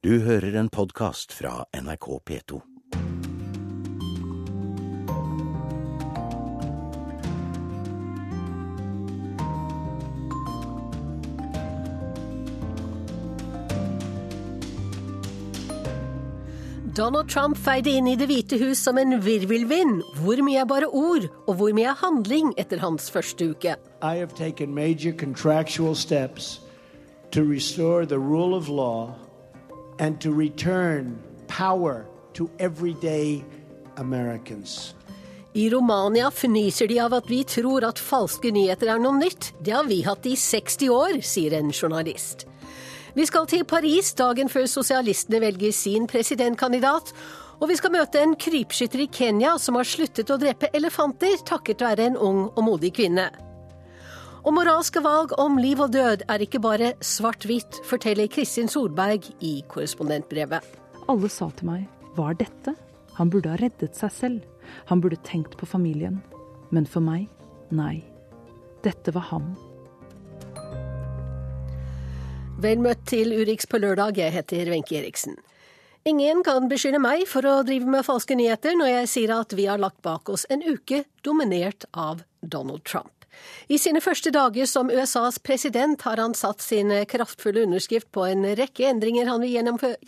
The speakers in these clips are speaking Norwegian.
Du hører en podkast fra NRK P2. Donald Trump feide inn i Det hvite hus som en virvelvind. Hvor mye er bare ord, og hvor mye er handling etter hans første uke? I have taken major contractual steps to restore the rule of law and to return power to everyday Americans. I Romania fnyser de av at vi tror at falske nyheter er noe nytt. Det har vi hatt i 60 år, sier en journalist. Vi skal til Paris dagen før sosialistene velger sin presidentkandidat. Og vi skal møte en krypskytter i Kenya som har sluttet å drepe elefanter takket være en ung og modig kvinne. Og moralske valg om liv og død er ikke bare svart-hvitt, forteller Kristin Solberg i korrespondentbrevet. Alle sa til meg hva er dette? Han burde ha reddet seg selv. Han burde tenkt på familien. Men for meg, nei. Dette var ham. Vel møtt til Urix på lørdag, jeg heter Wenche Eriksen. Ingen kan beskylde meg for å drive med falske nyheter når jeg sier at vi har lagt bak oss en uke dominert av Donald Trump. I sine første dager som USAs president har han satt sin kraftfulle underskrift på en rekke endringer han vil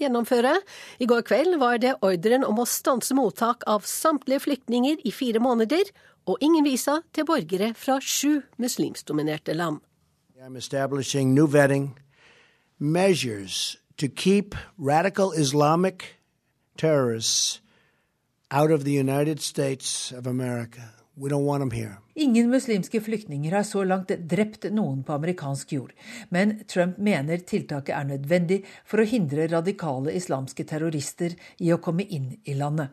gjennomføre. I går kveld var det ordren om å stanse mottak av samtlige flyktninger i fire måneder, og ingen visa til borgere fra sju muslimsdominerte land. I'm establishing new vetting measures to keep radical Islamic terrorists out of the United States of America. Ingen muslimske flyktninger har så langt drept noen på amerikansk jord, men Trump mener tiltaket er nødvendig for å hindre radikale islamske terrorister i å komme inn i landet.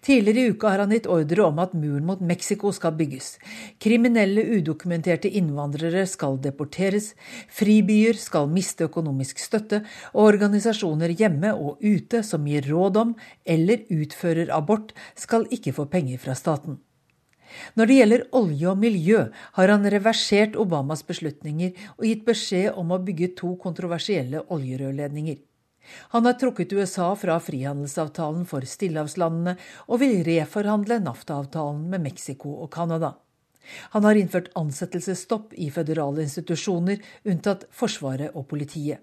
Tidligere i uka har han gitt ordre om at muren mot Mexico skal bygges. Kriminelle, udokumenterte innvandrere skal deporteres, fribyer skal miste økonomisk støtte, og organisasjoner hjemme og ute som gir råd om eller utfører abort, skal ikke få penger fra staten. Når det gjelder olje og miljø, har han reversert Obamas beslutninger og gitt beskjed om å bygge to kontroversielle oljerørledninger. Han har trukket USA fra frihandelsavtalen for stillehavslandene og vil reforhandle NAFTA-avtalen med Mexico og Canada. Han har innført ansettelsesstopp i føderale institusjoner, unntatt Forsvaret og politiet.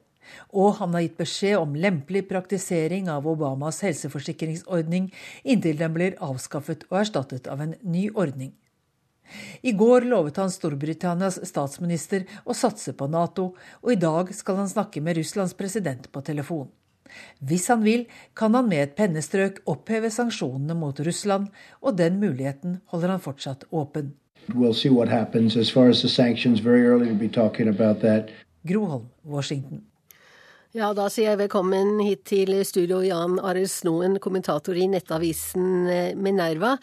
Og han har gitt beskjed om lempelig praktisering av Obamas helseforsikringsordning inntil den blir avskaffet og erstattet av en ny ordning. I går lovet han Storbritannias statsminister å satse på Nato, og i dag skal han snakke med Russlands president på telefon. Hvis han vil, kan han med et pennestrøk oppheve sanksjonene mot Russland, og den muligheten holder han fortsatt åpen. We'll see what. As as the sanctions, very early to be talking about that. Groholm, Washington. Ja, da sier jeg velkommen hit til studio Jan Arild Snoen, kommentator i nettavisen eh, Minerva.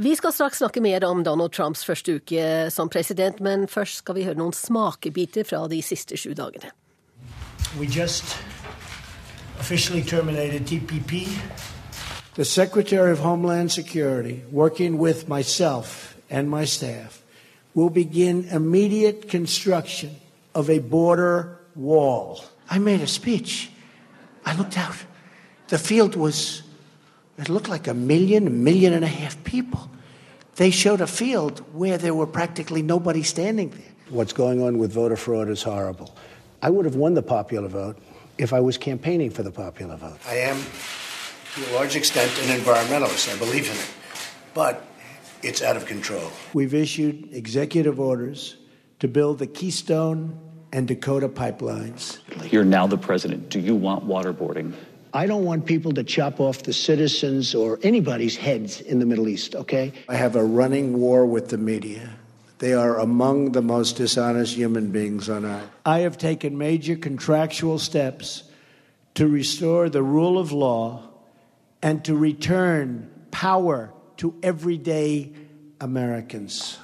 Vi skal straks snakke mer om Donald Trumps første uke som president, men først skal vi høre noen smakebiter fra de siste sju dagene. We just officially terminated TPP. The Secretary of Homeland Security, working with myself and my staff, will begin immediate construction of a border wall. I made a speech. I looked out. The field was, it looked like a million, a million and a half people. They showed a field where there were practically nobody standing there. What's going on with voter fraud is horrible. I would have won the popular vote if I was campaigning for the popular vote. I am, to a large extent, an environmentalist. I believe in it. But it's out of control. We've issued executive orders to build the Keystone and Dakota pipelines. You're now the president. Do you want waterboarding? I don't want people to chop off the citizens or anybody's heads in the Middle East, okay? I have a running war with the media. They are among the most dishonest human beings on earth. I have taken major contractual steps to restore the rule of law and to return power to everyday Americans.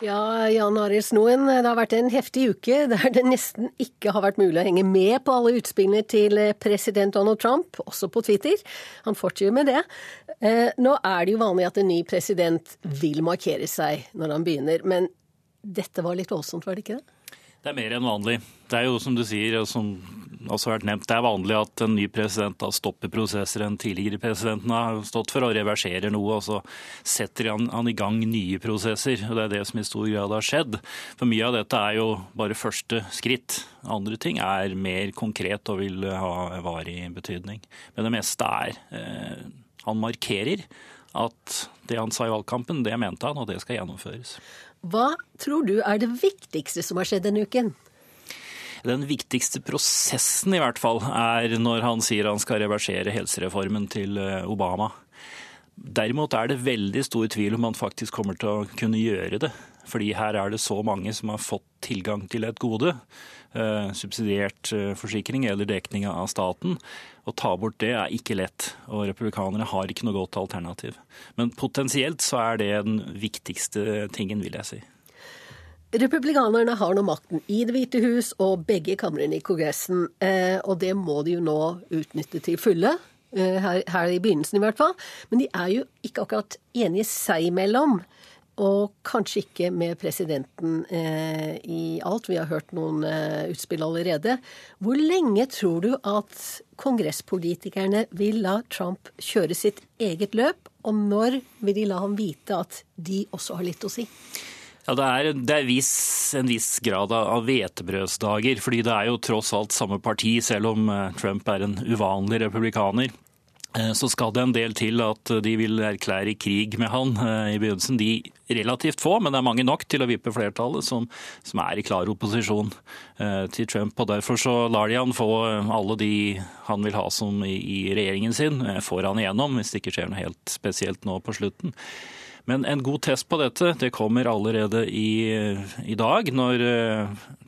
Ja, Jan Arild Snoen, det har vært en heftig uke der det nesten ikke har vært mulig å henge med på alle utspillene til president Donald Trump, også på Twitter. Han fortsetter med det. Eh, nå er det jo vanlig at en ny president vil markere seg når han begynner, men dette var litt voldsomt, var det ikke det? Det er mer enn vanlig. Det er jo som du sier, som også har vært nevnt, det er vanlig at en ny president da stopper prosesser en tidligere presidenten har stått for, og reverserer noe, og så setter han, han, i gang nye prosesser. og Det er det som i stor grad har skjedd. For mye av dette er jo bare første skritt. Andre ting er mer konkret og vil ha varig betydning. Men det meste er eh, Han markerer at det han sa i valgkampen, det mente han, og det skal gjennomføres. Hva tror du er det viktigste som har skjedd denne uken? Den viktigste prosessen i hvert fall er når han sier han skal reversere helsereformen til eh, Obama. Derimot er det veldig stor tvil om han faktisk kommer til å kunne gjøre det. Fordi her er det så mange som har fått tilgang til et gode. Eh, subsidiert eh, forsikring eller dekning av staten. Å ta bort det er ikke lett, og republikanerne har ikke noe godt alternativ. Men potensielt så er det den viktigste tingen, vil jeg si. Republikanerne har nå makten i Det hvite hus og begge kamrene i Kongressen, eh, og det må de jo nå utnytte til fulle. Her, her, i begynnelsen i hvert fall. Men de er jo ikke akkurat enige seg imellom og kanskje ikke med presidenten eh, i alt. Vi har hørt noen eh, utspill allerede. Hvor lenge tror du at kongresspolitikerne vil la Trump kjøre sitt eget løp, og når vil de la ham vite at de også har litt å si? Ja, Det er, det er vis, en viss grad av hvetebrødsdager, fordi det er jo tross alt samme parti, selv om eh, Trump er en uvanlig republikaner. Eh, så skal det en del til at de vil erklære krig med han eh, i begynnelsen. De relativt få, men det er mange nok til å vippe flertallet, som, som er i klar opposisjon eh, til Trump. og Derfor så lar de han få alle de han vil ha som i, i regjeringen sin, får han igjennom, hvis det ikke skjer noe helt spesielt nå på slutten. Men en god test på dette det kommer allerede i, i dag, når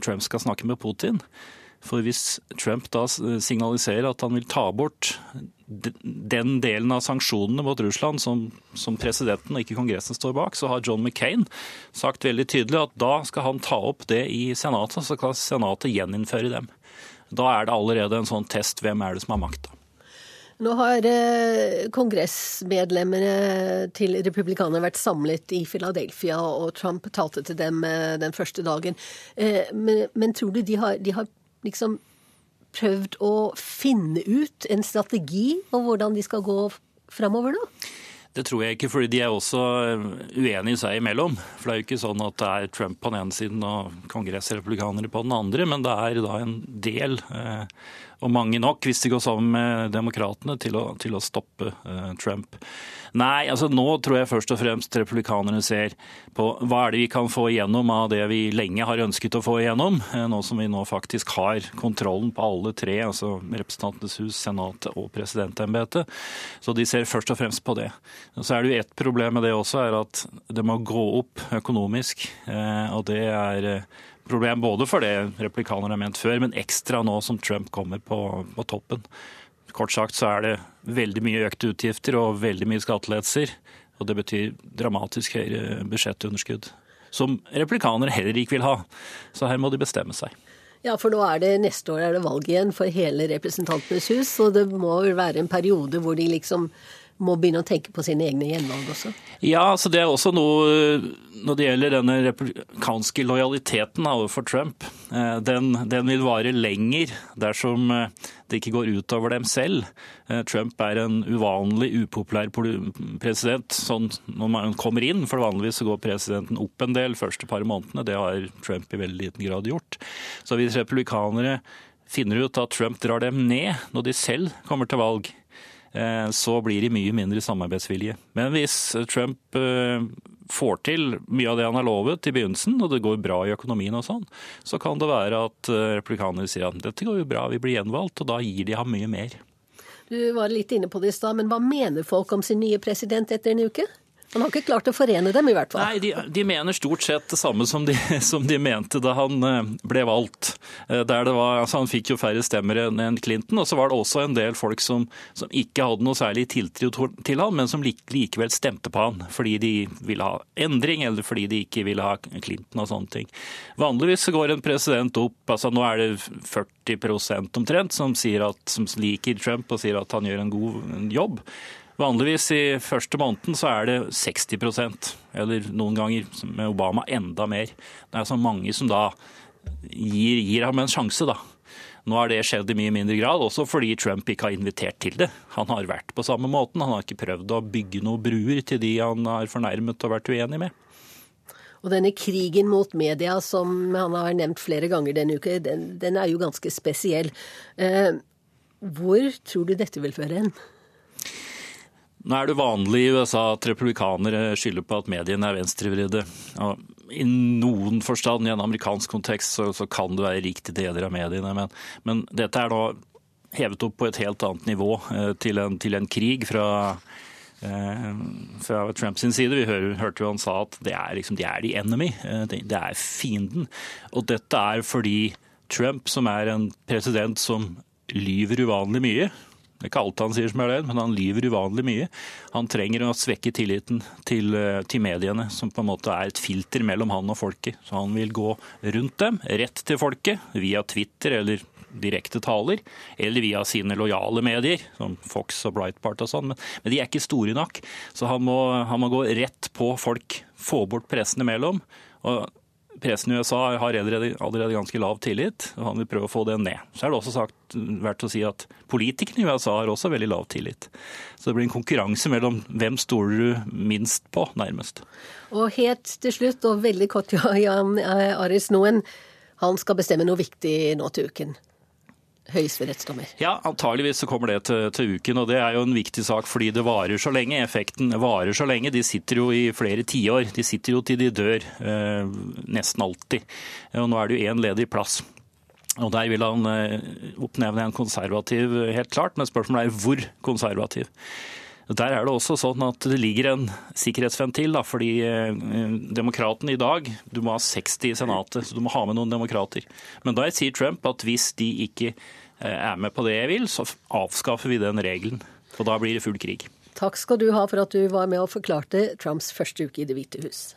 Trump skal snakke med Putin. For hvis Trump da signaliserer at han vil ta bort den delen av sanksjonene mot Russland som, som, presidenten og ikke Kongressen står bak, så har John McCain sagt veldig tydelig at da skal han ta opp det i Senatet, så skal Senatet gjeninnføre dem. Da er det allerede en sånn test. Hvem er det som har makta? Nå har eh, kongressmedlemmene til republikanerne vært samlet i Philadelphia, og Trump talte til dem eh, den første dagen. Eh, men, men tror du de har, de har liksom prøvd å finne ut en strategi om hvordan de skal gå framover nå? Det tror jeg ikke, fordi de er også eh, uenige seg imellom. For det er jo ikke sånn at det er Trump på den ene siden og kongressrepublikanere på den andre, men det er da en del, eh, og mange nok, hvis de går sammen med demokratene, til å, til å stoppe eh, Trump. Nei, altså nå tror jeg først og fremst republikanerne ser på hva er det vi kan få igjennom av det vi lenge har ønsket å få igjennom, eh, nå som vi nå faktisk har kontrollen på alle tre, altså Representantenes hus, Senatet og presidentembetet. Så de ser først og fremst på det. Så er det jo ett problem med det også, er at det må gå opp økonomisk. Eh, og det er eh, problem både for det replikanerne har ment før, men ekstra nå som Trump kommer på, på toppen. Kort sagt så er det veldig mye økte utgifter og veldig mye skattelettelser. Og det betyr dramatisk høyere budsjettunderskudd. Som replikanere heller ikke vil ha. Så her må de bestemme seg. Ja, for nå er det neste år er det valg igjen for hele Representantenes hus, så det må vel være en periode hvor de liksom må begynne å tenke på sine egne gjenvalg også? Ja, altså det er også noe når det gjelder denne republikanske lojaliteten overfor Trump. Eh, den, den, vil vare lenger dersom eh, det ikke går utover dem selv. Eh, Trump er en uvanlig upopulær president sånn når man kommer inn. For vanligvis så går presidenten opp en del første par månedene. Det har Trump i veldig liten grad gjort. Så hvis republikanere finner ut at Trump drar dem ned når de selv kommer til valg, Eh, så blir de mye mindre samarbeidsvilje. Men hvis Trump eh, får til mye av det han har lovet i begynnelsen, og det går bra i økonomien og sånn, så kan det være at eh, sier at dette går jo bra, vi blir gjenvalgt, og da gir de ham mye mer. Du var litt inne på det i stad, men hva mener folk om sin nye president etter en uke? Han har ikke klart å forene dem, i hvert fall. Nei, de, de mener stort sett det samme som de, som de, mente da han eh, ble valgt. Eh, var, altså Han fikk jo færre stemmer enn Clinton, og så var det også en del folk som, som ikke hadde noe særlig tiltro til han, men som likevel stemte på han fordi de ville ha endring, eller fordi de ikke ville ha Clinton og sånne ting. Vanligvis går en president opp, altså nå er det 40% omtrent, som, at, som liker Trump og sier at han gjør en god jobb. Vanligvis i første måneden så er det 60% eller noen ganger med Obama enda mer. Det er så mange som da gir, gir ham en sjanse, da. Nå har det skjedd i mye mindre grad, også fordi Trump ikke har invitert til det. Han har vært på samme måten. Han har ikke prøvd å bygge noen bruer til de han har fornærmet og vært uenig med. Og denne krigen mot media som han har nevnt flere ganger denne uke, den, den er jo ganske spesiell. Eh, hvor tror du dette vil føre hen? Nå er det vanlig i USA at republikanere skylder på at mediene er venstrevridde. I noen forstand, i en amerikansk kontekst, så, så kan det være riktige deler av mediene. Men, men, dette er nå hevet opp på et helt annet nivå eh, til, en, til, en, krig fra, eh, fra Trumps side. Vi hør, hørte jo han sa at det er, liksom, de er the enemy. Eh, det, det er fienden. Og dette er fordi Trump, som er en president som lyver uvanlig mye, det er ikke alt han sier som er løgn, men han lyver uvanlig mye. Han trenger å svekke tilliten til, eh, til, mediene, som på en måte er et filter mellom han og folket. Så han vil gå rundt dem, rett til folket, via Twitter eller direkte taler, eller via sine lojale medier, som Fox og Breitbart og sånn. Men, men, de er ikke store nok, så han må, han må gå rett på folk, få bort pressen imellom. Og Pressen i USA har allerede, allerede, ganske lav tillit, og han vil prøve å få det ned. Så er det også sagt, verdt å si at politikerne i USA har også veldig lav tillit. Så det blir en konkurranse mellom hvem stoler du minst på, nærmest. Og helt til slutt, og veldig kort, Jan Aris Noen. Han skal bestemme noe viktig nå til uken høyesterettsdommer? Ja, antageligvis så kommer det til, til, uken. og Det er jo en viktig sak fordi det varer så lenge. Effekten varer så lenge. De sitter jo i flere tiår. De sitter jo til de dør, eh, nesten alltid. Og nå er det jo én ledig plass. Og Der vil han eh, oppnevne en konservativ, helt klart, men spørsmålet er hvor konservativ. Der er det også sånn at det ligger en sikkerhetsventil, da, fordi eh, demokratene i dag Du må ha 60 i Senatet, så du må ha med noen demokrater. Men da sier Trump at hvis de ikke eh, er med på det jeg vil, så avskaffer vi den regelen. Og da blir det full krig. Takk skal du ha for at du var med og forklarte Trumps første uke i Det hvite hus.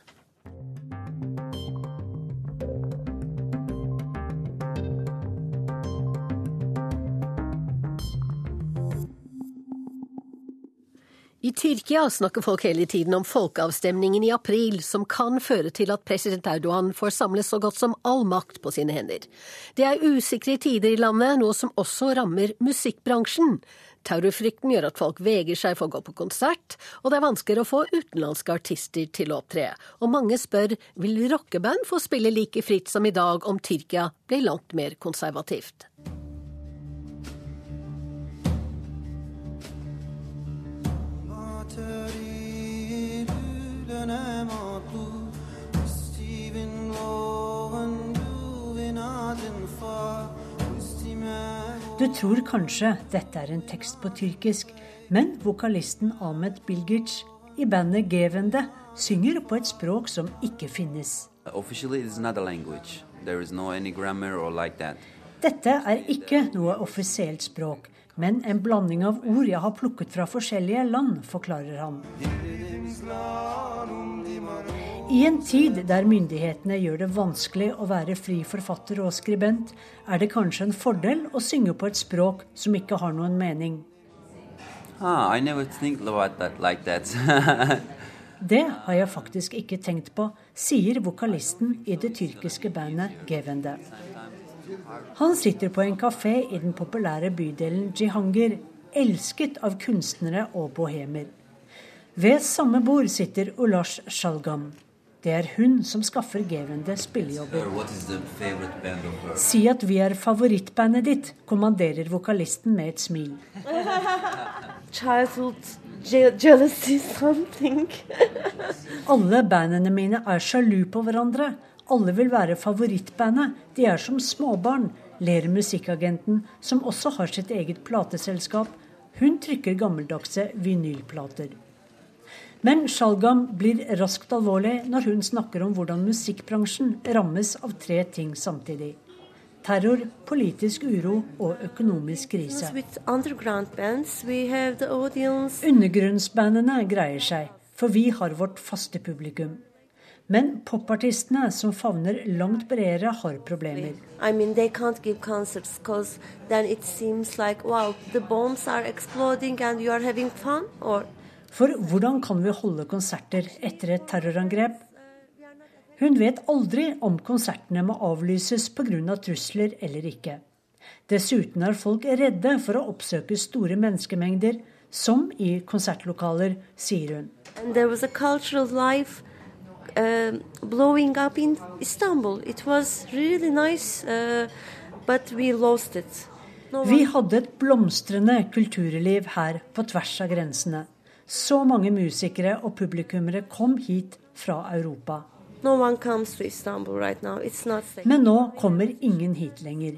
I Tyrkia snakker folk hele tiden om folkeavstemningen i april, som kan føre til at president Erdogan får samle så godt som all makt på sine hender. Det er usikre tider i landet, noe som også rammer musikkbransjen. Terrorfrykten gjør at folk veger seg for å gå på konsert, og det er vanskeligere å få utenlandske artister til å opptre. Og mange spør vil rockeband få spille like fritt som i dag om Tyrkia blir langt mer konservativt. Du tror kanskje dette er en tekst på tyrkisk, men vokalisten Ahmed Bilgic i bandet Gevende synger på et språk som ikke finnes. Dette er ikke noe offisielt språk, men en blanding av ord jeg har plukket fra forskjellige land, forklarer han. I en tid der myndighetene gjør det vanskelig å være fri forfatter og skribent, er det kanskje en fordel å synge på et språk som ikke har noen mening. Ah, that like that. det har jeg faktisk ikke tenkt på, sier vokalisten i det tyrkiske bandet Gevende. Han sitter på en kafé i den populære bydelen Jihangir, elsket av kunstnere og bohemer. Ved samme bord sitter Ulash Shalgam. Det er hun som skaffer Gevende spillejobber. Si at vi er favorittbandet ditt, kommanderer vokalisten med et smil. Alle bandene mine er sjalu på hverandre. Alle vil være favorittbandet. De er som småbarn, ler musikkagenten, som også har sitt eget plateselskap. Hun trykker gammeldagse vinylplater. Men Sjalgam blir raskt alvorlig når hun snakker om hvordan musikkbransjen rammes av tre ting samtidig. Terror, politisk uro og økonomisk krise. Undergrunnsbandene greier seg, for vi har vårt faste publikum. Men popartistene, som favner langt bredere, har problemer. I mean, like, wow, For hvordan kan vi holde konserter etter et terrorangrep? Hun vet aldri om konsertene må avlyses pga. trusler eller ikke. Dessuten er folk redde for å oppsøke store menneskemengder, som i konsertlokaler, sier hun. Life, uh, blowing up in Istanbul. It was really nice, uh, but we lost it. No Vi hadde et blomstrende kulturliv her på tvers av grensene. Så mange musikere og publikummere kom hit fra Europa. No right Men nå kommer ingen hit lenger.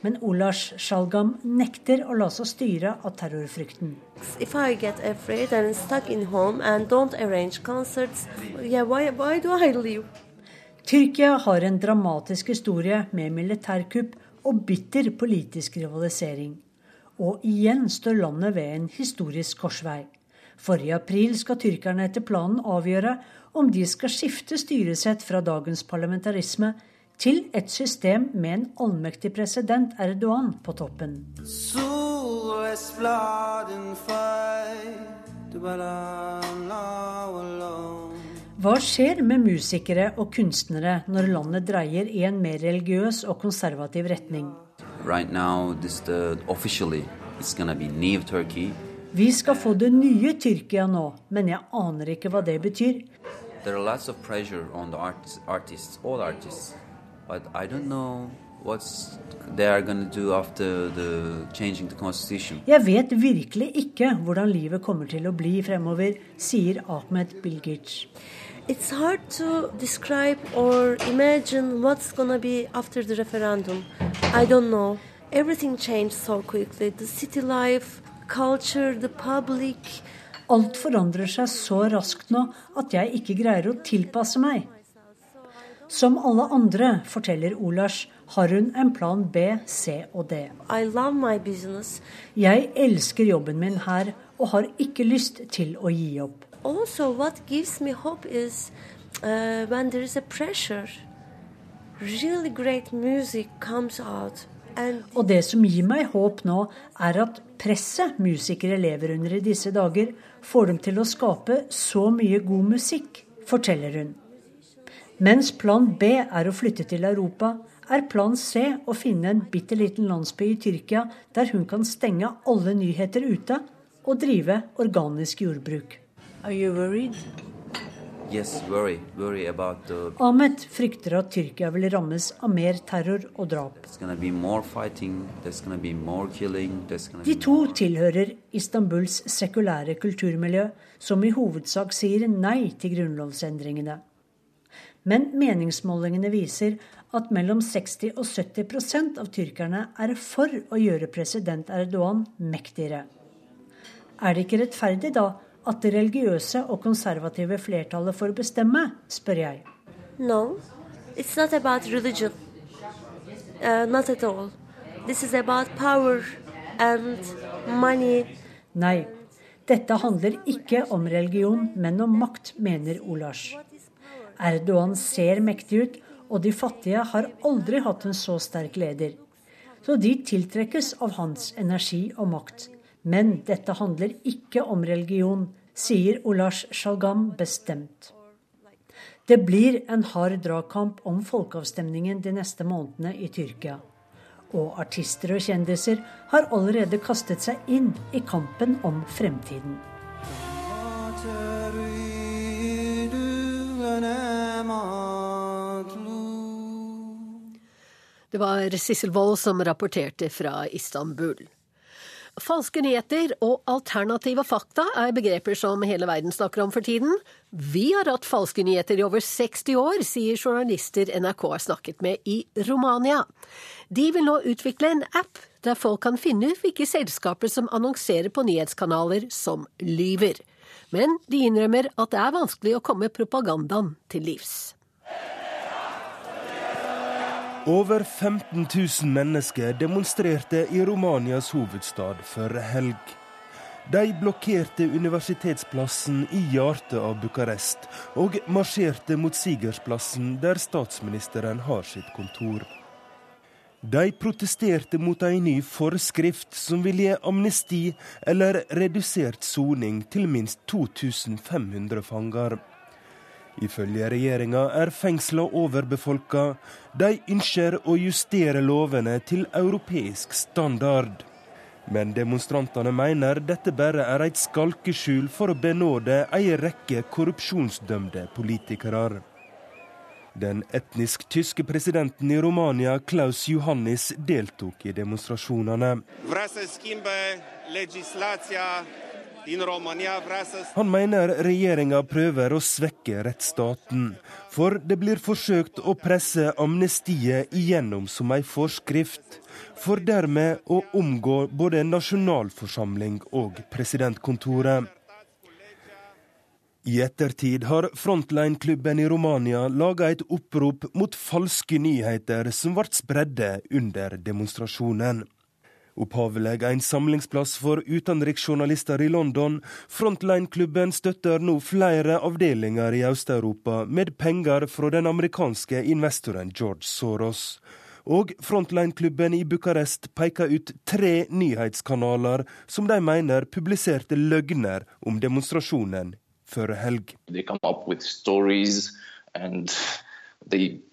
Men Olas Sjalgam nekter å la seg styre av terrorfrykten. Concerts, yeah, why, why Tyrkia har en dramatisk historie med militærkupp og bitter politisk rivalisering. Og igjen står landet ved en historisk korsvei. Forrige april skal tyrkerne etter planen avgjøre om de skal skifte styresett fra dagens parlamentarisme til et system med en allmektig president Erdogan på toppen. Hva skjer med musikere og kunstnere når landet dreier i en mer religiøs og konservativ retning? Right now, this, Vi skal få det nye Tyrkia nå, men jeg aner ikke hva det betyr. There are lots of pressure on the artists, all artists but I don't know what's they are going to do after the changing the constitution. Jeg vet virkelig ikke hvordan livet kommer til å bli fremover, sier Ahmed Bilgic. It's hard to describe or imagine what's going to be after the referendum. I don't know. Everything changed so quickly. The city life, culture, the public. Alt forandrer seg så raskt nå at jeg ikke greier å tilpasse meg. Som alle andre, forteller Olars, har hun en plan B, C og D. Jeg elsker jobben min her og har ikke lyst til å gi opp. Also, what gives me hope is uh, when there is a pressure, really great music comes out. Og det som gir meg håp nå, er at presset musikere lever under i disse dager, får dem til å skape så mye god musikk, forteller hun. Mens plan B er å flytte til Europa, er plan C å finne en bitte liten landsby i Tyrkia der hun kan stenge alle nyheter ute og drive organisk jordbruk. Yes, worry. Worry the... Ahmed frykter at Tyrkia vil rammes av mer terror og drap. Fighting, De to tilhører Istanbuls sekulære kulturmiljø, som i hovedsak sier nei til grunnlovsendringene. Men meningsmålingene viser at mellom 60 og 70% av tyrkerne er for å gjøre president Erdogan mektigere. Er det ikke rettferdig da at det religiøse og konservative flertallet får bestemme, spør jeg. No, it's not about religion. Uh, not at all. This is about power and money. Nei, dette handler ikke om religion, men om makt, mener Olash. Erdogan ser mektig ut, og de fattige har aldri hatt en så sterk leder. Så de tiltrekkes av hans energi og makt. Men dette handler ikke om religion, sier Olash Shalgam bestemt. Det blir en hard dragkamp om folkeavstemningen de neste månedene i Tyrkia. Og artister og kjendiser har allerede kastet seg inn i kampen om fremtiden. Det var Sissel Wold som rapporterte fra Istanbul. Falske nyheter og alternative fakta er begreper som hele verden snakker om for tiden. Vi har hatt falske nyheter i over 60 år, sier journalister NRK har snakket med i Romania. De vil nå utvikle en app der folk kan finne ut hvilke selskaper som annonserer på nyhetskanaler som lyver. Men de innrømmer at det er vanskelig å komme propagandaen til livs. Over 15 000 mennesker demonstrerte i Romanias hovedstad før helg. De blokkerte universitetsplassen i hjertet av Bucarest og marsjerte mot Sigersplassen, der statsministeren har sitt kontor. De protesterte mot en ny forskrift som vil gi amnesti eller redusert soning til minst 2500 fanger. Ifølge regjeringa er fengsla overbefolka. De ønsker å justere lovene til europeisk standard. Men demonstrantene mener dette bare er et skalkeskjul for å benåde ei rekke korrupsjonsdømte politikere. Den etnisk tyske presidenten i Romania, Klaus Johannis, deltok i demonstrasjonene. Han mener regjeringa prøver å svekke rettsstaten. For det blir forsøkt å presse amnestiet igjennom som ei forskrift. For dermed å omgå både nasjonalforsamling og presidentkontoret. I ettertid har Frontline-klubben i Romania laga et opprop mot falske nyheter som ble spredde under demonstrasjonen. Opphavlig en samlingsplass for utenriksjournalister i London, Frontline-klubben støtter nå flere avdelinger i Øst-Europa med penger fra den amerikanske investoren George Soros. Og Frontline-klubben i Bucarest peker ut tre nyhetskanaler som de mener publiserte løgner om demonstrasjonen før helg.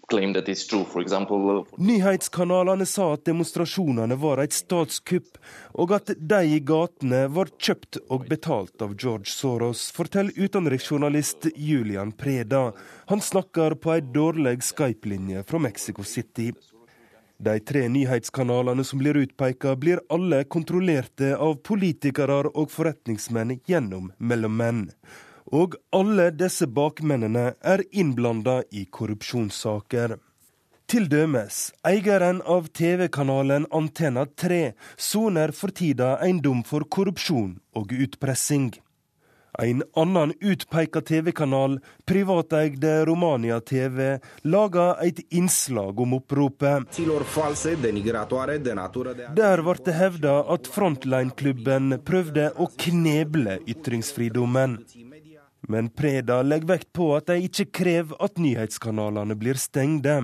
Uh, Nyhetskanalene sa at demonstrasjonene var et statskupp, og at de i gatene var kjøpt og betalt av George Soros, forteller utenriksjournalist Julian Preda. Han snakker på ei dårlig Skype-linje fra Mexico City. De tre nyhetskanalene som blir utpeka, blir alle kontrollerte av politikere og forretningsmenn gjennom mellommenn. Og alle disse bakmennene er innblanda i korrupsjonssaker. Til dømes, eieren av TV-kanalen Antenna 3 soner for tida en dom for korrupsjon og utpressing. En annen utpeka TV-kanal, privateide Romania TV, laga et innslag om oppropet. Der ble det hevda at Frontline-klubben prøvde å kneble ytringsfridommen. Men Preda legger vekt på at de ikke krever at nyhetskanalene blir stengte.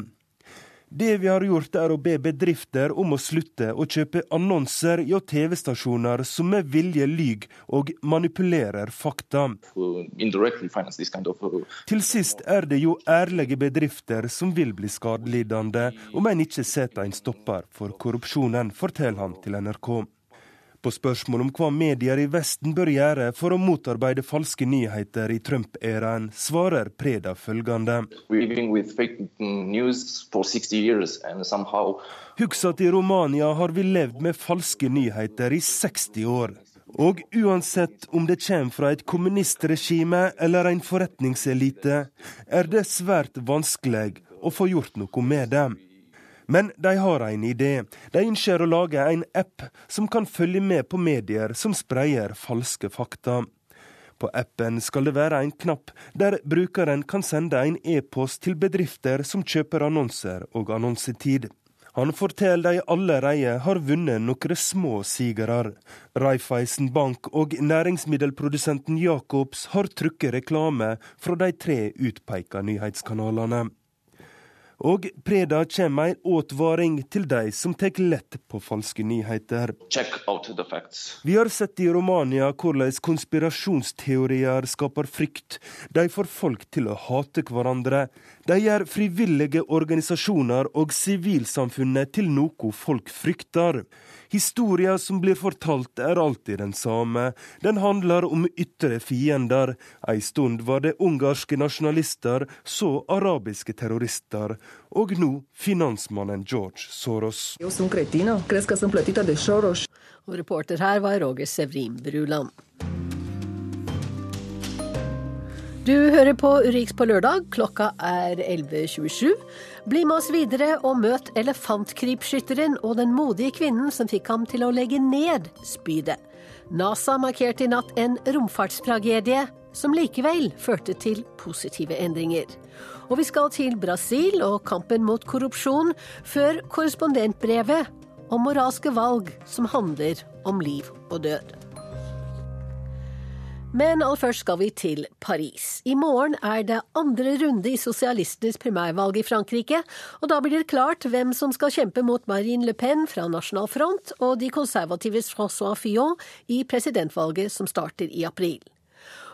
Det vi har gjort, er å be bedrifter om å slutte å kjøpe annonser hjå TV-stasjoner som med vilje lyver og manipulerer fakta. Til sist er det jo ærlige bedrifter som vil bli skadelidende om en ikke setter en stopper for korrupsjonen, forteller han til NRK. På spørsmål om hva medier i Vesten bør gjøre for å motarbeide falske nyheter i Trump-æraen, svarer Preda følgende. Husk at i Romania har vi levd med falske nyheter i 60 år. Og uansett om det kommer fra et kommunistregime eller en forretningselite, er det svært vanskelig å få gjort noe med det. Men de har en idé. De ønsker å lage en app som kan følge med på medier som spreier falske fakta. På appen skal det være en knapp der brukeren kan sende en e-post til bedrifter som kjøper annonser og annonsetid. Han forteller de allerede har vunnet noen små sigere. Raiffeisen Bank og næringsmiddelprodusenten Jacobs har trykket reklame fra de tre utpeka nyhetskanalene. Og Preda kommer en advaring til de som tar lett på falske nyheter. Vi har sett i Romania hvordan konspirasjonsteorier skaper frykt. De får folk til å hate hverandre. De gjør frivillige organisasjoner og sivilsamfunnet til noe folk frykter. Historia som blir fortalt er alltid den samme. Den handler om ytre fiender. Ei stund var det ungarske nasjonalister, så arabiske terrorister. Og nå finansmannen George Soros. Og reporter her var Roger Sevrin Bruland. Du hører på Urix på lørdag. Klokka er 11.27. Bli med oss videre og møt elefantkrypskytteren og den modige kvinnen som fikk ham til å legge ned spydet. NASA markerte i natt en romfartstragedie som likevel førte til positive endringer. Og vi skal til Brasil og kampen mot korrupsjon, før korrespondentbrevet om moralske valg som handler om liv og død. Men aller først skal vi til Paris. I morgen er det andre runde i sosialistenes primærvalg i Frankrike, og da blir det klart hvem som skal kjempe mot Marine Le Pen fra Nasjonal Front og de konservatives François Fillon i presidentvalget som starter i april.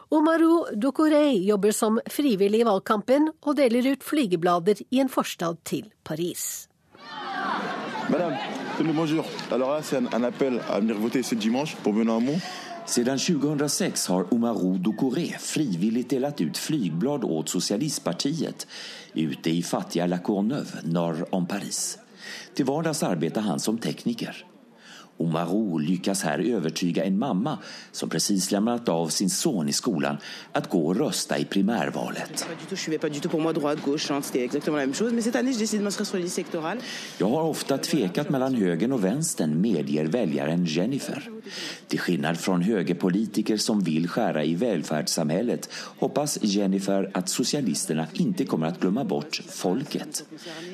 Omarou Doucouré jobber som frivillig i valgkampen og deler ut flygeblader i en forstad til Paris. Madame, bonjour. Alors là, c'est un appel à venir voter ce dimanche pour Benoît Hamon. Siden 2006 har Omaro Ducoré frivilligt delat ut flygblad åt Socialistpartiet ute i fattiga La Courneuve norr om Paris. Till vardags arbetar han som tekniker. Omaro lyckas här övertyga en mamma som precis lämnat av sin son i skolan att gå och rösta i primärvalet. Jag har ofta tvekat mellan högern och vänstern, medger väljaren Jennifer. Till skillnad från högerpolitiker som vill skära i välfärdssamhället hoppas Jennifer att socialisterna inte kommer att glömma bort folket.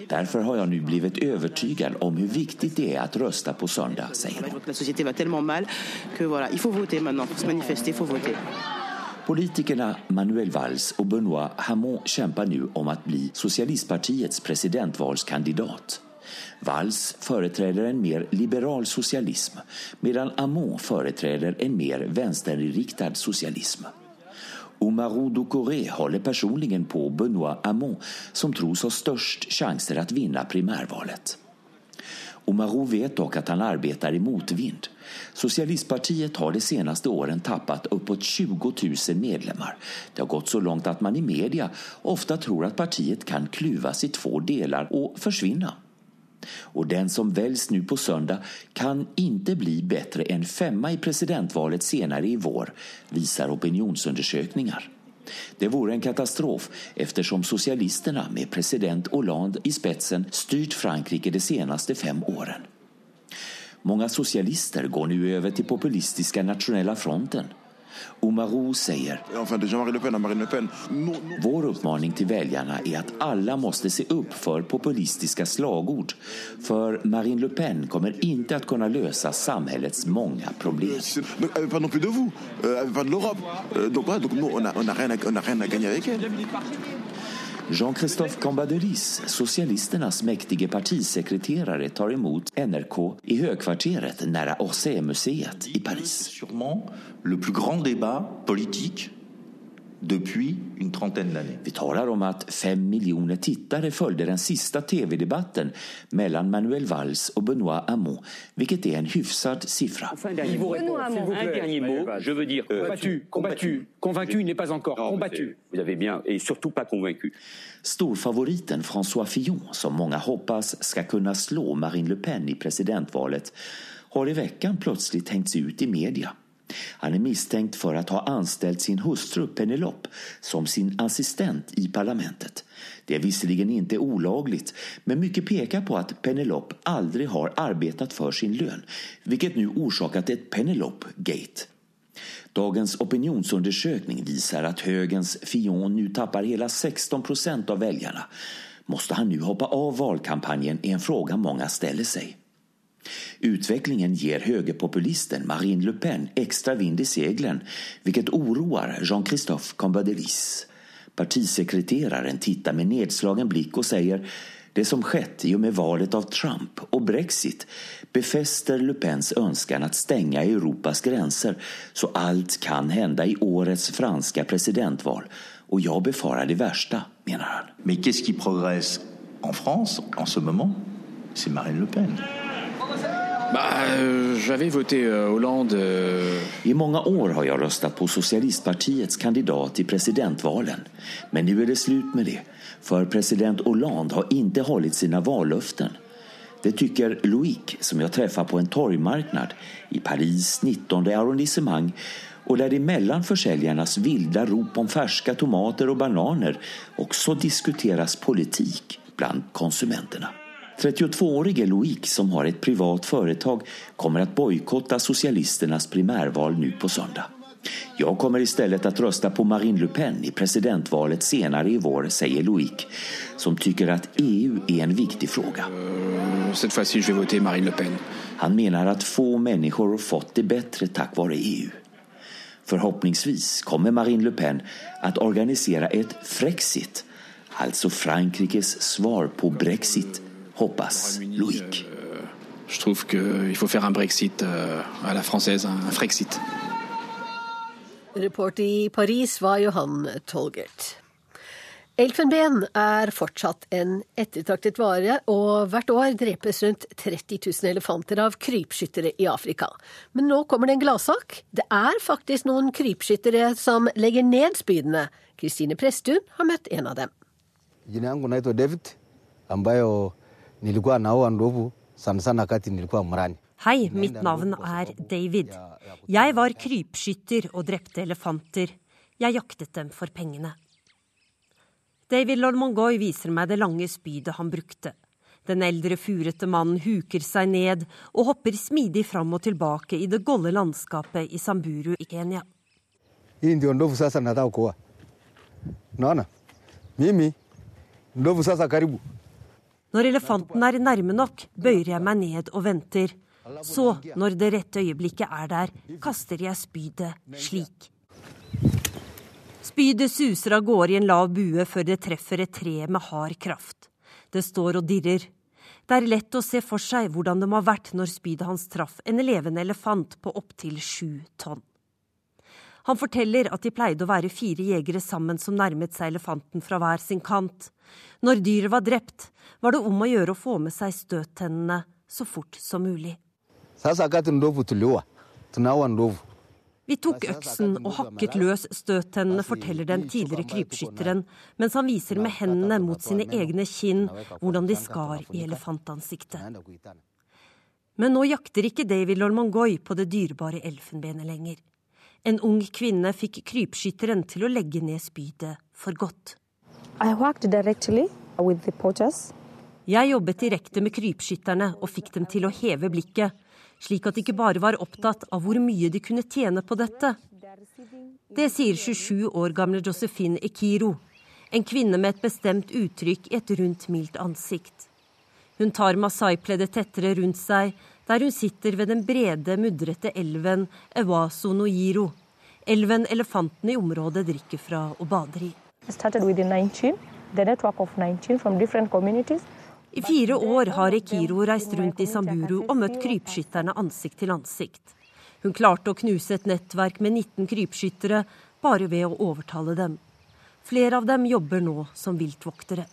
Därför har jag nu blivit övertygad om hur viktigt det är att rösta på söndag, säger hon. Politikerna Manuel Valls och Benoit Hamon kämpar nu om att bli socialistpartiets presidentvalskandidat. Valls företräder en mer liberal socialism medan Hamon företräder en mer vänsterinriktad socialism. Omarou Doucouré håller personligen på Benoit Hamon som tros ha störst chanser att vinna primärvalet. Omarou vet dock att han arbetar i motvind. Socialistpartiet har de senaste åren tappat uppåt 20 000 medlemmar. Det har gått så långt att man i media ofta tror att partiet kan kluvas i två delar och försvinna. Och den som väljs nu på söndag kan inte bli bättre än femma i presidentvalet senare i vår, visar opinionsundersökningar. Det vore en katastrof eftersom socialisterna med president Hollande i spetsen styrt Frankrike de senaste fem åren. Många socialister går nu över till populistiska Nationella fronten. Omarou säger. Vår uppmaning till väljarna är att alla måste se upp för populistiska slagord. För Marine Le Pen kommer inte att kunna lösa samhällets många problem. Jean-Christophe Cambadélis, socialisternas mäktige partisekreterare, tar emot NRK i högkvarteret nära Orsay-museet i Paris. Depuis une trentaine d'années. Vi talar om att fem miljoner tittare följde den sista tv-debatten mellan Manuel Valls och Benoît Hamon, vilket är en hyfsad siffra. Un dernier mot, je veux dire... Combattu, combattu, convaincu n'est pas encore, combattu. Vous avez bien, et surtout pas convaincu. Storfavoriten François Fillon, som många hoppas ska kunna slå Marine Le Pen i presidentvalet, har i veckan plötsligt hängts ut i media. Han är misstänkt för att ha anställt sin hustru Penelope som sin assistent i parlamentet. Det är visserligen inte olagligt, men mycket pekar på att Penelope aldrig har arbetat för sin lön, vilket nu orsakat ett Penelope-gate. Dagens opinionsundersökning visar att högens Fion nu tappar hela 16 procent av väljarna. Måste han nu hoppa av valkampanjen är en fråga många ställer sig. Utvecklingen ger högerpopulisten Marine Le Pen extra vind i seglen, vilket oroar Jean-Christophe Cambadélis. Partisekreteraren tittar med nedslagen blick och säger det som skett i och med valet av Trump och Brexit befäster Le Pens önskan att stänga Europas gränser så allt kan hända i årets franska presidentval. Och jag befarar det värsta, menar han. Men qu'est-ce qui progresse en France en ce moment C'est Marine Le Pen. Bah, euh, j'avais voté euh, Hollande. Euh... I många år har jag röstat på Socialistpartiets kandidat i presidentvalen. Men nu är det slut med det. För president Hollande har inte hållit sina vallöften. Det tycker Loic som jag träffar på en torgmarknad i Paris 19 arrondissement och där det mellan försäljarnas vilda rop om färska tomater och bananer också diskuteras politik bland konsumenterna. 32-årige Loic som har ett privat företag kommer att bojkotta socialisternas primärval nu på söndag. Jag kommer istället att rösta på Marine Le Pen i presidentvalet senare i vår, säger Loic, som tycker att EU är en viktig fråga. Cette fois-ci, je vais voter Marine Le Pen. Han menar att få människor fått det bättre tack vare EU. Förhoppningsvis kommer Marine Le Pen att organisera ett Frexit, alltså Frankrikes svar på Brexit, hoppas Loic. Je trouve qu'il faut faire un Brexit à la française, un Frexit. Reporter i Paris var Johan Tolgert. Elfenben er fortsatt en ettertraktet vare, og hvert år drepes rundt 30 000 elefanter av krypskyttere i Afrika. Men nå kommer det en gladsak. Det er faktisk noen krypskyttere som legger ned spydene. Kristine Presttun har møtt en av dem. Nilikuwa naoa ndovu sana sana kati nilikuwa mrani. Hei, mitt navn er David. Jeg var krypskytter og drepte elefanter. Jeg jaktet dem for pengene. David Lolmongoy viser meg det lange spydet han brukte. Den eldre, furete mannen huker seg ned og hopper smidig fram og tilbake i det golde landskapet i Samburu i Kenya. Ndovu sasa karibu. Når elefanten er nærme nok, bøyer jeg meg ned og venter. Så, når det rette øyeblikket er der, kaster jeg spydet slik. Spydet suser av gårde i en lav bue før det treffer et tre med hard kraft. Det står og dirrer. Det er lett å se for seg hvordan det må ha vært når spydet hans traff en levende elefant på opptil sju tonn. Han forteller at de pleide å være fire jegere sammen som nærmet seg elefanten fra hver sin kant. Når dyret var drept, var det om å gjøre å få med seg støttennene så fort som mulig. Vi tok øksen og hakket løs støttennene, forteller den tidligere krypskytteren, mens han viser med hendene mot sine egne kinn hvordan de skar i elefantansiktet. Men nå jakter ikke David Lolmongoy på det dyrebare elfenbenet lenger. En ung kvinne fikk krypskytteren til å legge ned spydet for godt. Jeg jobbet direkte med krypskytterne og fikk dem til å heve blikket, slik at de ikke bare var opptatt av hvor mye de kunne tjene på dette. Det sier 27 år gamle Josephine Ekiro, en kvinne med et bestemt uttrykk i et rundt, mildt ansikt. Hun tar masai-pleddet tettere rundt seg, der hun sitter ved den brede, mudrete elven Ewaso Nojiro. elven elefantene i området drikker fra og bader i. I fire år har Ekiro reist rundt i Samburu og møtt krypskytterne ansikt til ansikt. Hun klarte å knuse et nettverk med 19 krypskyttere bare ved å overtale dem. Flere av dem jobber nå som viltvoktere.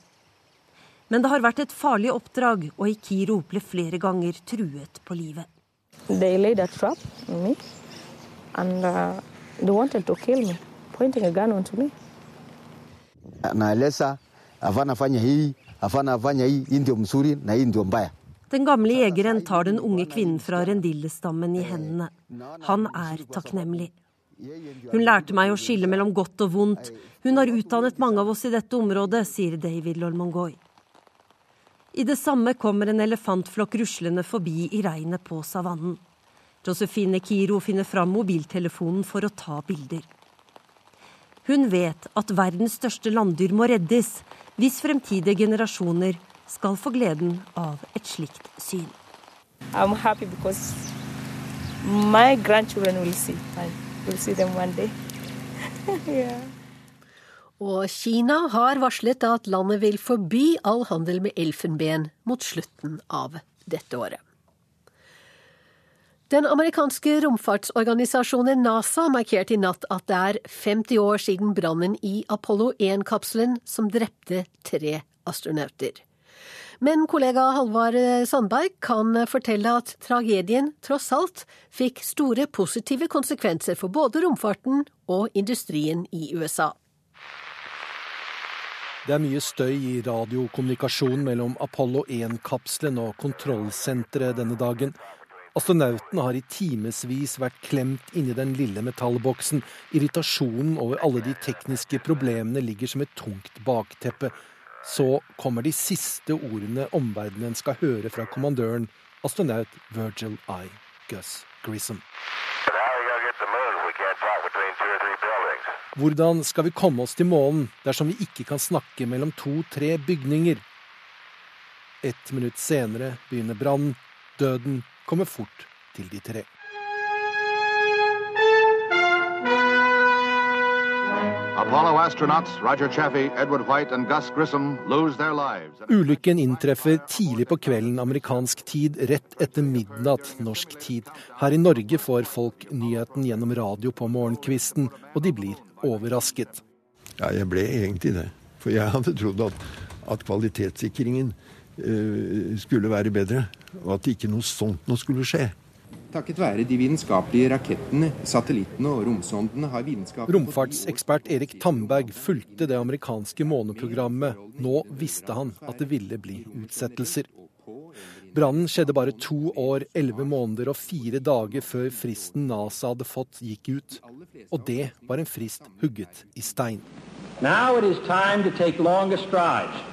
Men det har vært et farlig oppdrag, og Ikiro ble flere ganger truet på livet. They laid a trap on me, and uh, they wanted to kill me, pointing a gun onto me. Naeleza afana fanya hii, afana fanya hii, hii ndio mzuri na hii ndio mbaya. Den gamle jegeren tar den unge kvinnen fra rendillestammen i hendene. Han er takknemlig. Hun lærte meg å skille mellom godt og vondt. Hun har utdannet mange av oss i dette området, sier David Lolmongoy. I det samme kommer en elefantflokk ruslende forbi i regnet på savannen. Josefine Kiro finner fram mobiltelefonen for å ta bilder. Hun vet at verdens største landdyr må reddes hvis fremtidige generasjoner skal få gleden av et slikt syn. I'm happy because my grandchildren will see, we'll see them one day. yeah. Og Kina har varslet at landet vil forby all handel med elfenben mot slutten av dette året. Den amerikanske romfartsorganisasjonen NASA markerte i natt at det er 50 år siden brannen i Apollo 1-kapselen som drepte tre astronauter. Men kollega Halvard Sandberg kan fortelle at tragedien tross alt fikk store positive konsekvenser for både romfarten og industrien i USA. Det er mye støy i radiokommunikasjonen mellom Apollo 1-kapselen og kontrollsenteret denne dagen. Astronautene har i timevis vært klemt inni den lille metallboksen. Irritasjonen over alle de tekniske problemene ligger som et tungt bakteppe. Så kommer de siste ordene omverdenen skal høre fra kommandøren, astronaut Virgil I. Gus Grissom. Hvordan skal vi komme oss til månen dersom vi ikke kan snakke mellom to-tre bygninger? Ett minutt senere begynner brannen. Døden kommer fort til de tre. Apollo astronauts Roger Chaffee, Edward White and Gus Grissom lose their lives. Ulykken inntreffer tidlig på kvelden amerikansk tid, rett etter midnatt norsk tid. Her i Norge får folk nyheten gjennom radio på morgenkvisten, og de blir overrasket. Ja, jeg ble egentlig det. For jeg hadde trodd at, at kvalitetssikringen uh, skulle være bedre, og at ikke noe sånt noe skulle skje. Takket være de vitenskapelige rakettene, satellittene og romsondene har vitenskapen Romfartsekspert Erik Tamberg fulgte det amerikanske måneprogrammet. Nå visste han at det ville bli utsettelser. Brannen skjedde bare to år, elleve måneder og fire dager før fristen NASA hadde fått, gikk ut. Og det var en frist hugget i stein. Now it is time to take longer strides.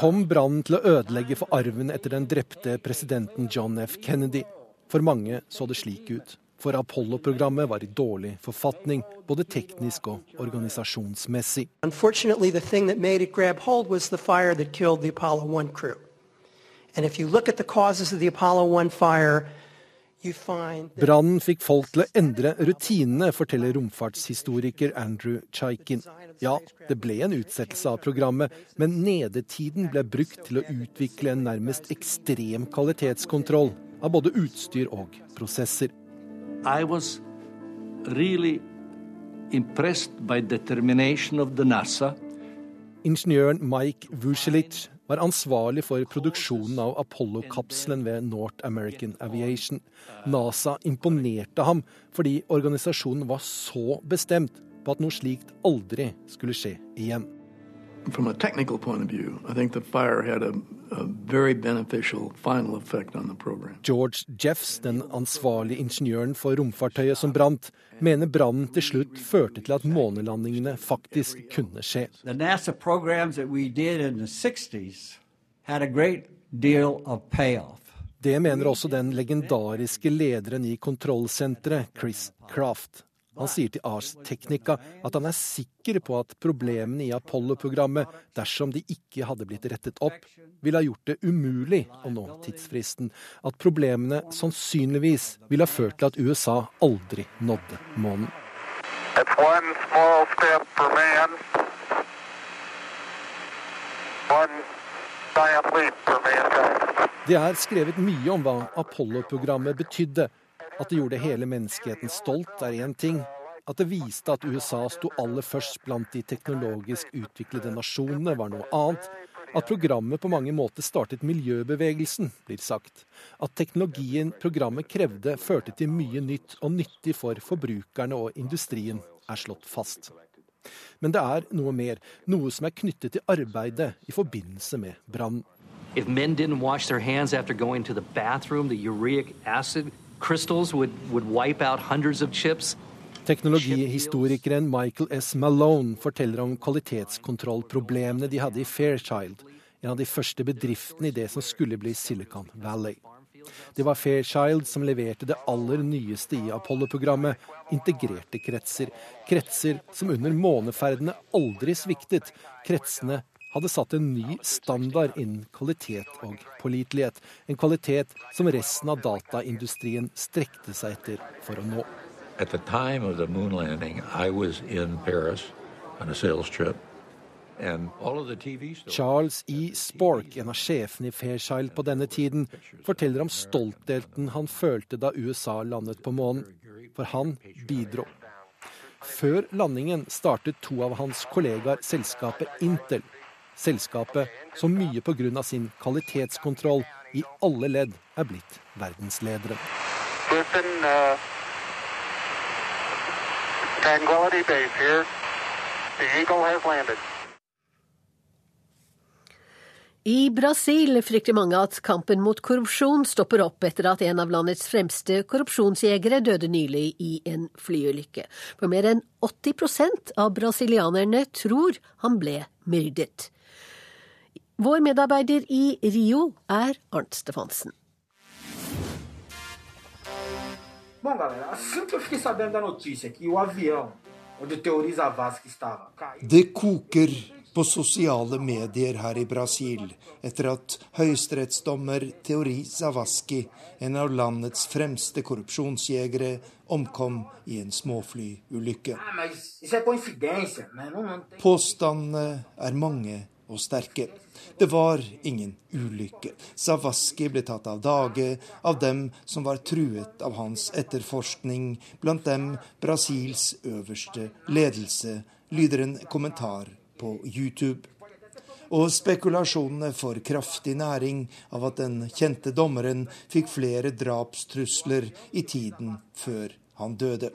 Kom brannen til å ødelegge for arven etter den drepte presidenten John F. Kennedy? For mange så det slik ut. For Apollo-programmet var i dårlig forfatning, både teknisk og organisasjonsmessig. And if you look at the causes of the Apollo 1 fire, Brannen fikk folk til å endre rutinene, forteller romfartshistoriker Andrew Chaikin. Ja, det ble en utsettelse av programmet, men nedetiden ble brukt til å utvikle en nærmest ekstrem kvalitetskontroll av både utstyr og prosesser. I was really impressed by determination of the NASA. Ingeniøren Mike Vucelic var ansvarlig for produksjonen av Apollo-kapselen ved North American Aviation. NASA imponerte ham fordi organisasjonen var så bestemt på at noe slikt aldri skulle skje igjen. From a technical point of view, I think the fire had a, a very beneficial final effect on the program. George Jeffs, den ansvarlige ingeniøren for romfartøyet som brant, mener brannen til slutt førte til at månelandingene faktisk kunne skje. The NASA programs that we did in the 60s had a great deal of payoff. Det mener også den legendariske lederen i kontrollsenteret, Chris Craft. Han sier til Ars Technica at han er sikker på at problemene i Apollo-programmet, dersom de ikke hadde blitt rettet opp, ville ha gjort det umulig å nå tidsfristen. At problemene sannsynligvis ville ha ført til at USA aldri nådde månen. Det er skrevet mye om hva Apollo-programmet betydde at det gjorde hele menneskeheten stolt, er én ting. At det viste at USA sto aller først blant de teknologisk utviklede nasjonene, var noe annet. At programmet på mange måter startet miljøbevegelsen, blir sagt. At teknologien programmet krevde, førte til mye nytt og nyttig for forbrukerne og industrien, er slått fast. Men det er noe mer, noe som er knyttet til arbeidet i forbindelse med brannen. If men didn't wash their hands after going to the bathroom, the uric would, would wipe out of chips. Teknologihistorikeren Michael S. Malone forteller om kvalitetskontrollproblemene de hadde i Fairchild, en av de første bedriftene i det som skulle bli Silicon Valley. Det var Fairchild som leverte det aller nyeste i Apollo-programmet, integrerte kretser. Kretser som under måneferdene aldri sviktet. Kretsene hadde satt en ny standard innen kvalitet og pålitelighet. En kvalitet som resten av dataindustrien strekte seg etter for å nå. At the time of the moon landing, I was in Paris on a sales trip. Charles E. Spork, en av sjefene i Fairchild på denne tiden, forteller om stoltheten han følte da USA landet på månen. For han bidro. Før landingen startet to av hans kollegaer selskapet Intel Selskapet som mye pga. sin kvalitetskontroll i alle ledd er blitt verdensledere. uh, I Brasil frykter mange at kampen mot korrupsjon stopper opp etter at en av landets fremste korrupsjonsjegere døde nylig i en flyulykke. For mer enn 80% av brasilianerne tror han ble myrdet. Vår medarbeider i Rio er Arnt Stefansen. Bom, galera, assim que eu fiquei sabendo da notícia que o avião onde Teoriza Vasque estava Det koker på sosiale medier her i Brasil etter at høyesterettsdommer Teori Zavaski, en av landets fremste korrupsjonsjegere, omkom i en småflyulykke. Påstandene er mange og sterke. Det var ingen ulykke. Zavascki ble tatt av dage av dem som var truet av hans etterforskning, blant dem Brasils øverste ledelse, lyder en kommentar på YouTube. Og spekulasjonene får kraftig næring av at den kjente dommeren fikk flere drapstrusler i tiden før han døde.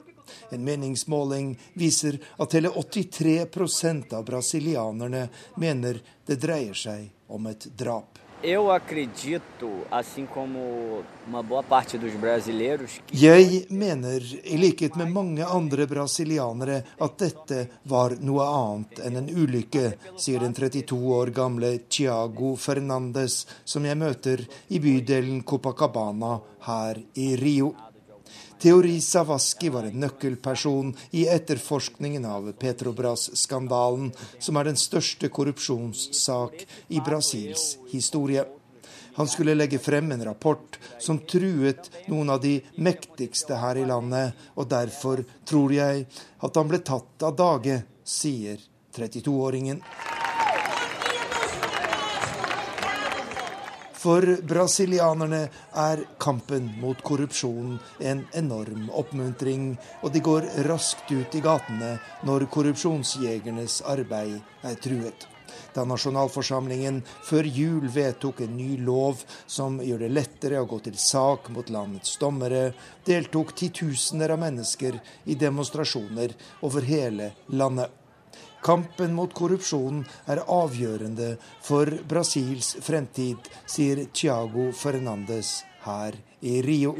En meningsmåling viser at hele 83% av brasilianerne mener det dreier seg om et drap. Jeg mener, i likhet med mange andre brasilianere, at dette var noe annet enn en ulykke, sier den 32 år gamle Tiago Fernandes, som jeg møter i bydelen Copacabana her i Rio. Teori Savaski var en nøkkelperson i etterforskningen av Petrobras-skandalen, som er den største korrupsjonssak i Brasils historie. Han skulle legge frem en rapport som truet noen av de mektigste her i landet, og derfor tror jeg at han ble tatt av dage, sier 32-åringen. For brasilianerne er kampen mot korrupsjon en enorm oppmuntring, og de går raskt ut i gatene når korrupsjonsjegernes arbeid er truet. Da nasjonalforsamlingen før jul vedtok en ny lov som gjør det lettere å gå til sak mot landets dommere, deltok titusener av mennesker i demonstrasjoner over hele landet. Kampen mot korrupsjon er avgjørende for Brasils fremtid, sier Tiago Fernandes her i Rio.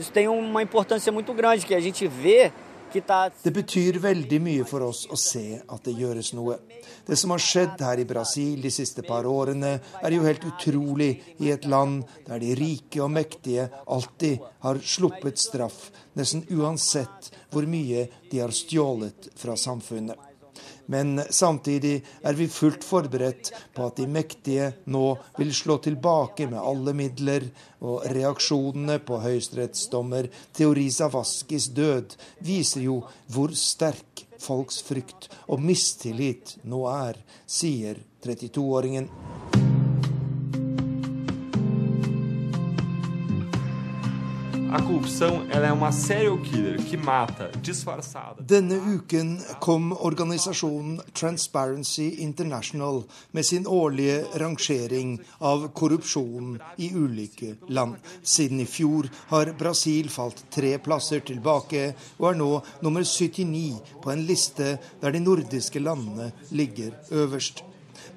Det betyr veldig mye for oss å se at det gjøres noe. Det som har skjedd her i Brasil de siste par årene, er jo helt utrolig i et land der de rike og mektige alltid har sluppet straff, nesten uansett hvor mye de har stjålet fra samfunnet. Men samtidig er vi fullt forberedt på at de mektige nå vil slå tilbake med alle midler, og reaksjonene på høyesterettsdommer Theorisa Vaskis død viser jo hvor sterk folks frykt og mistillit nå er, sier 32-åringen. A korrupsjon er en serial killer que. Denne uken kom organisasjonen Transparency International med sin årlige rangering av korrupsjon i ulike land. Siden i fjor har Brasil falt tre plasser tilbake og er nå nummer 79 på en liste der de nordiske landene ligger øverst.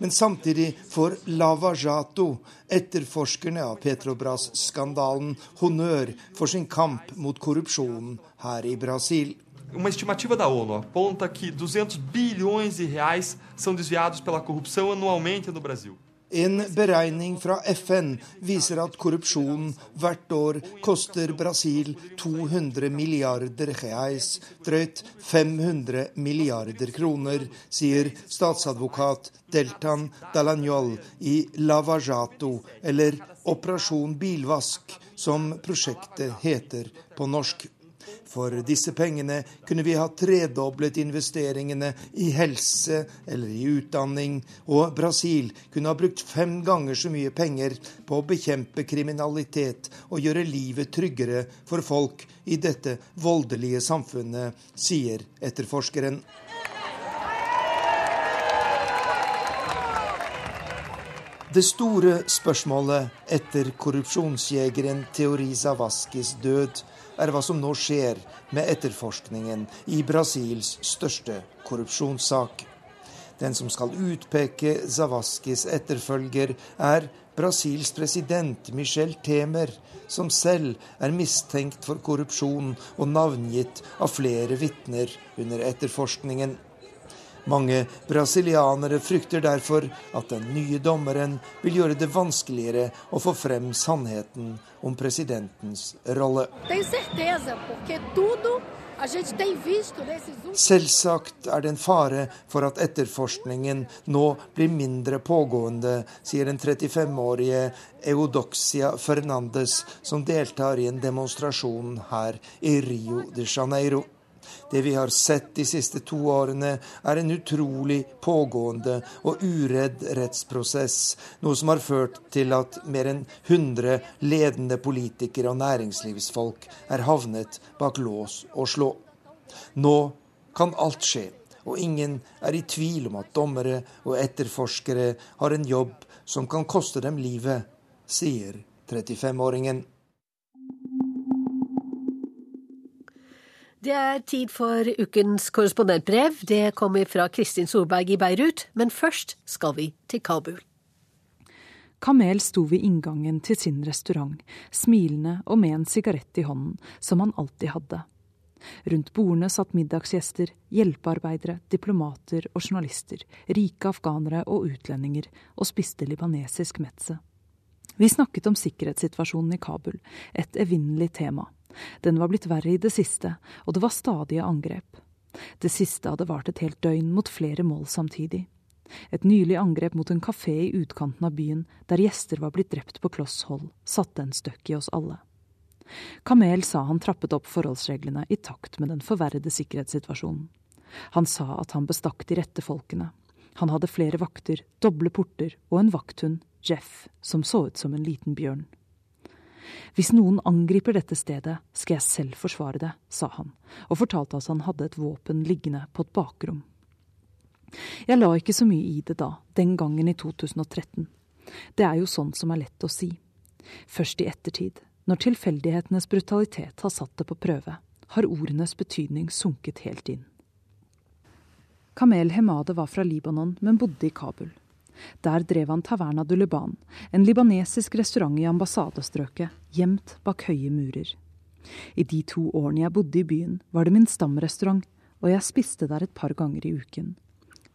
Men samtidig får Lava Jato, etterforskerne av Petrobras-skandalen, honnør for sin kamp mot korrupsjonen her i Brasil. Uma estimativa da ONU aponta que 200 bilhões de reais são desviados pela corrupção anualmente no Brasil. En beregning fra FN viser at korrupsjon hvert år koster Brasil 200 milliarder reais, drøyt 500 milliarder kroner, sier statsadvokat Deltan Dalagnol i Lavajato, eller Operasjon bilvask, som prosjektet heter på norsk. For disse pengene kunne vi ha tredoblet investeringene i helse eller i utdanning, og Brasil kunne ha brukt fem ganger så mye penger på å bekjempe kriminalitet og gjøre livet tryggere for folk i dette voldelige samfunnet, sier etterforskeren. Det store spørsmålet etter korrupsjonsjegeren Theori Zavaskis død er hva som nå skjer med etterforskningen i Brasils største korrupsjonssak. Den som skal utpeke Zavaskis etterfølger, er Brasils president Michel Temer, som selv er mistenkt for korrupsjon og navngitt av flere vitner under etterforskningen. Mange brasilianere frykter derfor at den nye dommeren vil gjøre det vanskeligere å få frem sannheten om presidentens rolle. Selvsagt er det en fare for at etterforskningen nå blir mindre pågående, sier den 35-årige Eudoxia Fernandes, som deltar i en demonstrasjon her i Rio de Janeiro. Det vi har sett de siste to årene, er en utrolig pågående og uredd rettsprosess, noe som har ført til at mer enn 100 ledende politikere og næringslivsfolk er havnet bak lås og slå. Nå kan alt skje, og ingen er i tvil om at dommere og etterforskere har en jobb som kan koste dem livet, sier 35-åringen. Det er tid for ukens korrespondentbrev. Det kommer fra Kristin Solberg i Beirut, men først skal vi til Kabul. Kamel sto ved inngangen til sin restaurant, smilende og med en sigarett i hånden, som han alltid hadde. Rundt bordene satt middagsgjester, hjelpearbeidere, diplomater og journalister, rike afghanere og utlendinger, og spiste libanesisk metze. Vi snakket om sikkerhetssituasjonen i Kabul, et evinnelig tema. Den var blitt verre i det siste, og det var stadige angrep. Det siste hadde vart et helt døgn mot flere mål samtidig. Et nylig angrep mot en kafé i utkanten av byen, der gjester var blitt drept på kloss hold, satte en støkk i oss alle. Kamel sa han trappet opp forholdsreglene i takt med den forverrede sikkerhetssituasjonen. Han sa at han bestakk de rette folkene. Han hadde flere vakter, doble porter og en vakthund, Jeff, som så ut som en liten bjørn. Hvis noen angriper dette stedet, skal jeg selv forsvare det, sa han, og fortalte at han hadde et våpen liggende på et bakrom. Jeg la ikke så mye i det da, den gangen i 2013. Det er jo sånn som er lett å si. Først i ettertid, når tilfeldighetenes brutalitet har satt det på prøve, har ordenes betydning sunket helt inn. Kamel Hemade var fra Libanon, men bodde i Kabul. Der drev han Taverna du Liban, en libanesisk restaurant i ambassadestrøket, gjemt bak høye murer. I de to årene jeg bodde i byen, var det min stamrestaurant, og jeg spiste der et par ganger i uken.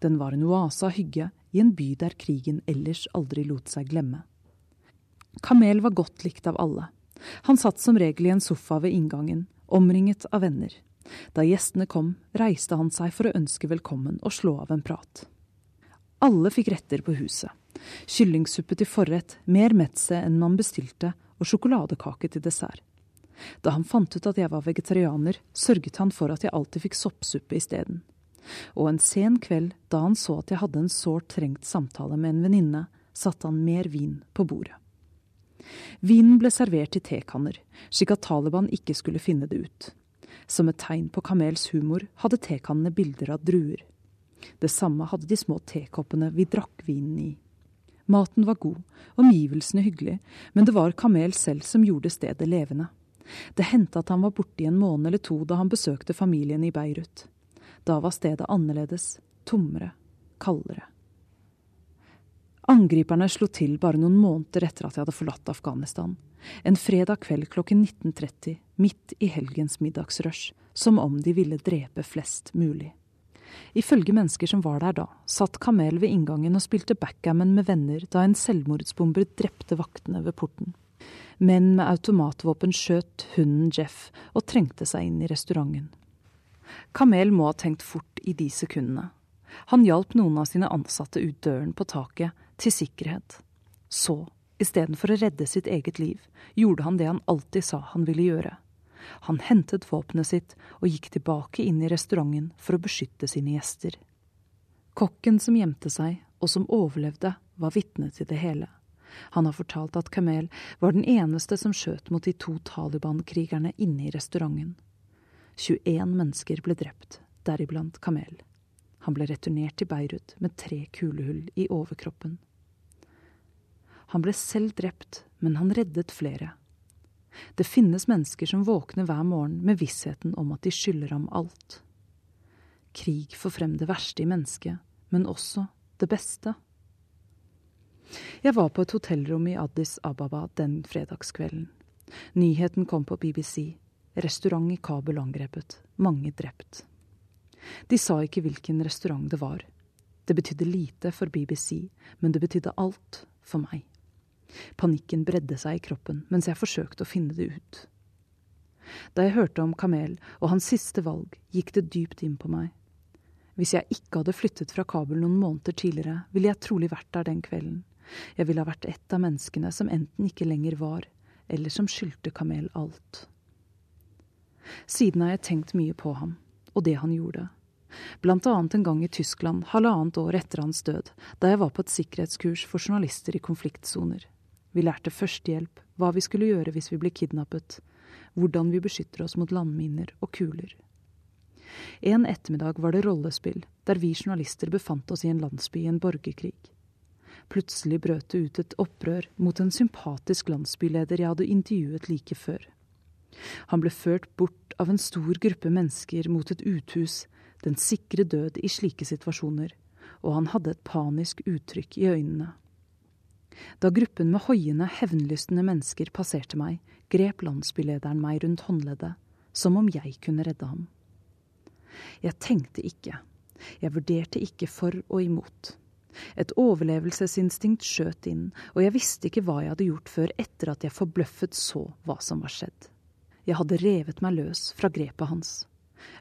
Den var en oase av hygge i en by der krigen ellers aldri lot seg glemme. Kamel var godt likt av alle. Han satt som regel i en sofa ved inngangen, omringet av venner. Da gjestene kom, reiste han seg for å ønske velkommen og slå av en prat. Alle fikk retter på huset. Kyllingsuppe til forrett, mer metze enn man bestilte, og sjokoladekake til dessert. Da han fant ut at jeg var vegetarianer, sørget han for at jeg alltid fikk soppsuppe isteden. Og en sen kveld, da han så at jeg hadde en sårt trengt samtale med en venninne, satte han mer vin på bordet. Vinen ble servert i tekanner, slik at Taliban ikke skulle finne det ut. Som et tegn på Kamels humor hadde tekannene bilder av druer. Det samme hadde de små tekoppene vi drakk vinen i. Maten var god, omgivelsene hyggelig, men det var Kamel selv som gjorde stedet levende. Det hendte at han var borte i en måned eller to da han besøkte familien i Beirut. Da var stedet annerledes, tommere, kaldere. Angriperne slo til bare noen måneder etter at jeg hadde forlatt Afghanistan. En fredag kveld klokken 19.30, midt i helgens middagsrush, som om de ville drepe flest mulig. Ifølge mennesker som var der da, satt Kamel ved inngangen og spilte backgammon med venner da en selvmordsbomber drepte vaktene ved porten. Menn med automatvåpen skjøt hunden Jeff og trengte seg inn i restauranten. Kamel må ha tenkt fort i de sekundene. Han hjalp noen av sine ansatte ut døren på taket, til sikkerhet. Så, istedenfor å redde sitt eget liv, gjorde han det han alltid sa han ville gjøre han hentet våpenet sitt og gikk tilbake inn i restauranten for å beskytte sine gjester. Kokken som gjemte seg, og som overlevde, var vitne til det hele. Han har fortalt at Kamel var den eneste som skjøt mot de to Taliban-krigerne inne i restauranten. 21 mennesker ble drept, deriblant Kamel. Han ble returnert til Beirut med tre kulehull i overkroppen. Han ble selv drept, men han reddet flere. Det finnes mennesker som våkner hver morgen med vissheten om at de skylder ham alt. Krig får frem det verste i mennesket, men også det beste. Jeg var på et hotellrom i Addis Ababa den fredagskvelden. Nyheten kom på BBC. Restaurant i Kabul angrepet. Mange drept. De sa ikke hvilken restaurant det var. Det betydde lite for BBC, men det betydde alt for meg. Panikken bredde seg i kroppen mens jeg forsøkte å finne det ut. Da jeg hørte om Kamel og hans siste valg, gikk det dypt inn på meg. Hvis jeg ikke hadde flyttet fra Kabul noen måneder tidligere, ville jeg trolig vært der den kvelden. Jeg ville ha vært et av menneskene som enten ikke lenger var, eller som skyldte Kamel alt. Siden har jeg tenkt mye på ham, og det han gjorde. Blant annet en gang i Tyskland, halvannet år etter hans død, da jeg var på et sikkerhetskurs for journalister i konfliktsoner. Vi lærte førstehjelp, hva vi skulle gjøre hvis vi ble kidnappet, hvordan vi beskytter oss mot landminer og kuler. En ettermiddag var det rollespill, der vi journalister befant oss i en landsby i en borgerkrig. Plutselig brøt det ut et opprør mot en sympatisk landsbyleder jeg hadde intervjuet like før. Han ble ført bort av en stor gruppe mennesker mot et uthus, den sikre død i slike situasjoner, og han hadde et panisk uttrykk i øynene. Da gruppen med hoiende, hevnlystne mennesker passerte meg, grep landsbylederen meg rundt håndleddet, som om jeg kunne redde ham. Jeg tenkte ikke, jeg vurderte ikke for og imot. Et overlevelsesinstinkt skjøt inn, og jeg visste ikke hva jeg hadde gjort før etter at jeg forbløffet så hva som var skjedd. Jeg hadde revet meg løs fra grepet hans.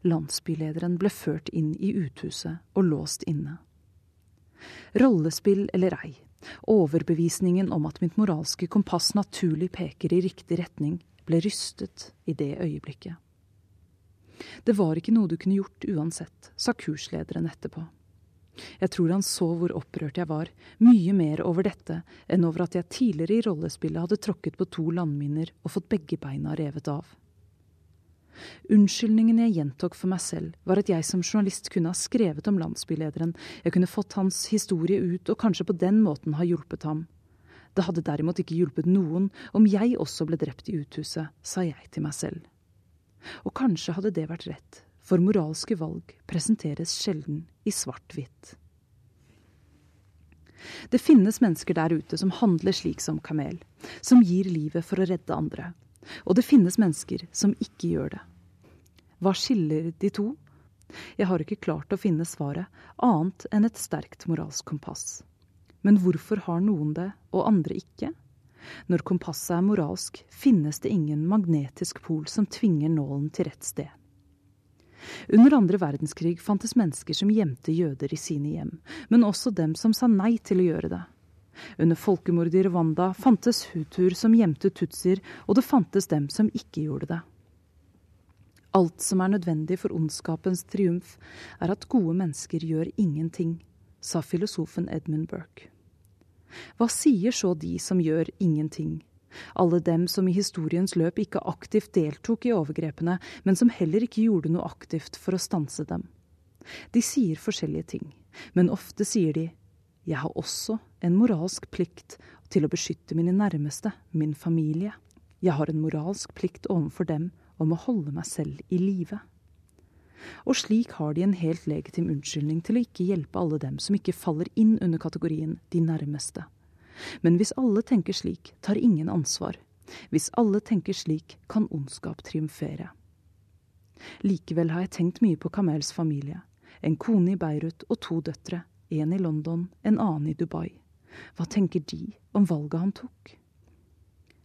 Landsbylederen ble ført inn i uthuset og låst inne. Rollespill eller ei, overbevisningen om at mitt moralske kompass naturlig peker i riktig retning, ble rystet i det øyeblikket. Det var ikke noe du kunne gjort uansett, sa kurslederen etterpå. Jeg tror han så hvor opprørt jeg var, mye mer over dette enn over at jeg tidligere i rollespillet hadde tråkket på to landminner og fått begge beina revet av. Unnskyldningen jeg gjentok for meg selv, var at jeg som journalist kunne ha skrevet om landsbylederen, jeg kunne fått hans historie ut og kanskje på den måten ha hjulpet ham. Det hadde derimot ikke hjulpet noen om jeg også ble drept i uthuset, sa jeg til meg selv. Og kanskje hadde det vært rett, for moralske valg presenteres sjelden i svart-hvitt. Det finnes mennesker der ute som handler slik som Kamel, som gir livet for å redde andre. Og det finnes mennesker som ikke gjør det. Hva skiller de to? Jeg har ikke klart å finne svaret, annet enn et sterkt moralsk kompass. Men hvorfor har noen det, og andre ikke? Når kompasset er moralsk, finnes det ingen magnetisk pol som tvinger nålen til rett sted. Under andre verdenskrig fantes mennesker som gjemte jøder i sine hjem, men også dem som sa nei til å gjøre det. Under folkemordet i Rwanda fantes hutuer som gjemte tutsier, og det fantes dem som ikke gjorde det. Alt som er nødvendig for ondskapens triumf, er at gode mennesker gjør ingenting, sa filosofen Edmund Burke. Hva sier så de som gjør ingenting? Alle dem som i historiens løp ikke aktivt deltok i overgrepene, men som heller ikke gjorde noe aktivt for å stanse dem. De sier forskjellige ting, men ofte sier de jeg har også en moralsk plikt til å beskytte mine nærmeste, min familie. Jeg har en moralsk plikt overfor dem om å holde meg selv i live. Og slik har de en helt legitim unnskyldning til å ikke hjelpe alle dem som ikke faller inn under kategorien de nærmeste. Men hvis alle tenker slik, tar ingen ansvar. Hvis alle tenker slik, kan ondskap triumfere. Likevel har jeg tenkt mye på Kamels familie. En kone i Beirut og to døtre. En i London, en annen i Dubai. Hva tenker de om valget han tok?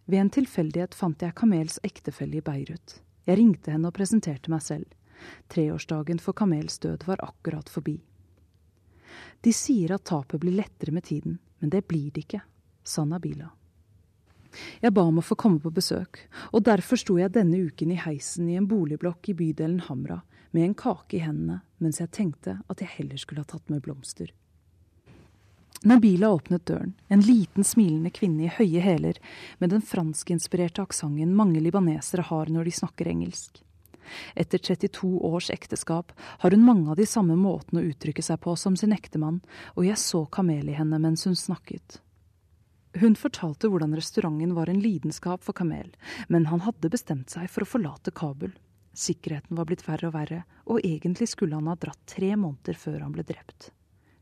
Ved en tilfeldighet fant jeg Kamels ektefelle i Beirut. Jeg ringte henne og presenterte meg selv. Treårsdagen for Kamels død var akkurat forbi. De sier at tapet blir lettere med tiden, men det blir det ikke, sa Nabila. Jeg ba om å få komme på besøk, og derfor sto jeg denne uken i heisen i en boligblokk i bydelen Hamra med en kake i hendene mens jeg tenkte at jeg heller skulle ha tatt med blomster. Nabila åpnet døren, en liten smilende kvinne i høye hæler med den franskinspirerte aksenten mange libanesere har når de snakker engelsk. Etter 32 års ekteskap har hun mange av de samme måtene å uttrykke seg på som sin ektemann, og jeg så kamel i henne mens hun snakket. Hun fortalte hvordan restauranten var en lidenskap for Kamel, men han hadde bestemt seg for å forlate Kabul. Sikkerheten var blitt verre og verre, og egentlig skulle han ha dratt tre måneder før han ble drept.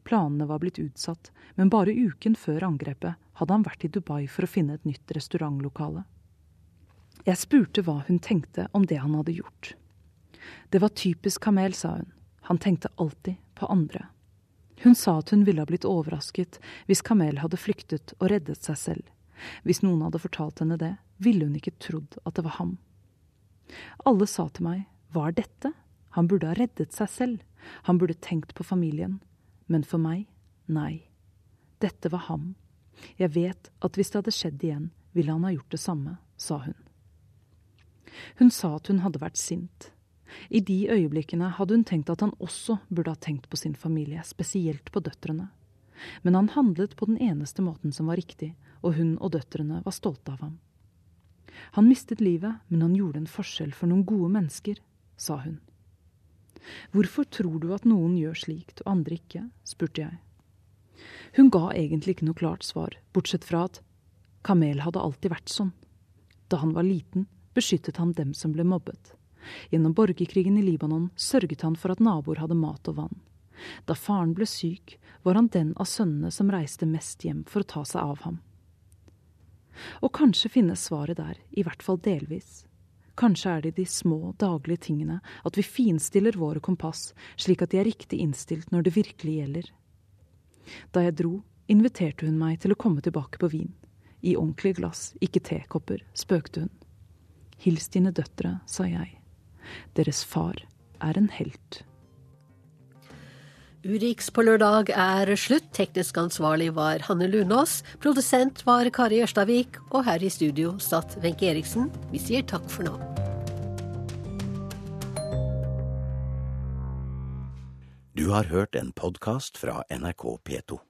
Planene var blitt utsatt, men bare uken før angrepet hadde han vært i Dubai for å finne et nytt restaurantlokale. Jeg spurte hva hun tenkte om det han hadde gjort. Det var typisk Kamel, sa hun. Han tenkte alltid på andre. Hun sa at hun ville ha blitt overrasket hvis Kamel hadde flyktet og reddet seg selv. Hvis noen hadde fortalt henne det, ville hun ikke trodd at det var ham. Alle sa til meg, hva er dette? Han burde ha reddet seg selv, han burde tenkt på familien. Men for meg, nei. Dette var ham. Jeg vet at hvis det hadde skjedd igjen, ville han ha gjort det samme, sa hun. Hun sa at hun hadde vært sint. I de øyeblikkene hadde hun tenkt at han også burde ha tenkt på sin familie, spesielt på døtrene. Men han handlet på den eneste måten som var riktig, og hun og døtrene var stolte av ham. Han mistet livet, men han gjorde en forskjell for noen gode mennesker, sa hun. Hvorfor tror du at noen gjør slikt og andre ikke? spurte jeg. Hun ga egentlig ikke noe klart svar, bortsett fra at Kamel hadde alltid vært sånn. Da han var liten, beskyttet han dem som ble mobbet. Gjennom borgerkrigen i Libanon sørget han for at naboer hadde mat og vann. Da faren ble syk, var han den av sønnene som reiste mest hjem for å ta seg av ham. Og kanskje finnes svaret der, i hvert fall delvis. Kanskje er det de små, daglige tingene, at vi finstiller våre kompass, slik at de er riktig innstilt når det virkelig gjelder. Da jeg dro, inviterte hun meg til å komme tilbake på vin. I ordentlige glass, ikke tekopper, spøkte hun. Hils dine døtre, sa jeg. Deres far er en helt. Urix på lørdag er slutt. Teknisk ansvarlig var Hanne Lunås. Produsent var Kari Ørstavik. Og her i studio satt Wenche Eriksen. Vi sier takk for nå. Du har hørt en podkast fra NRK P2.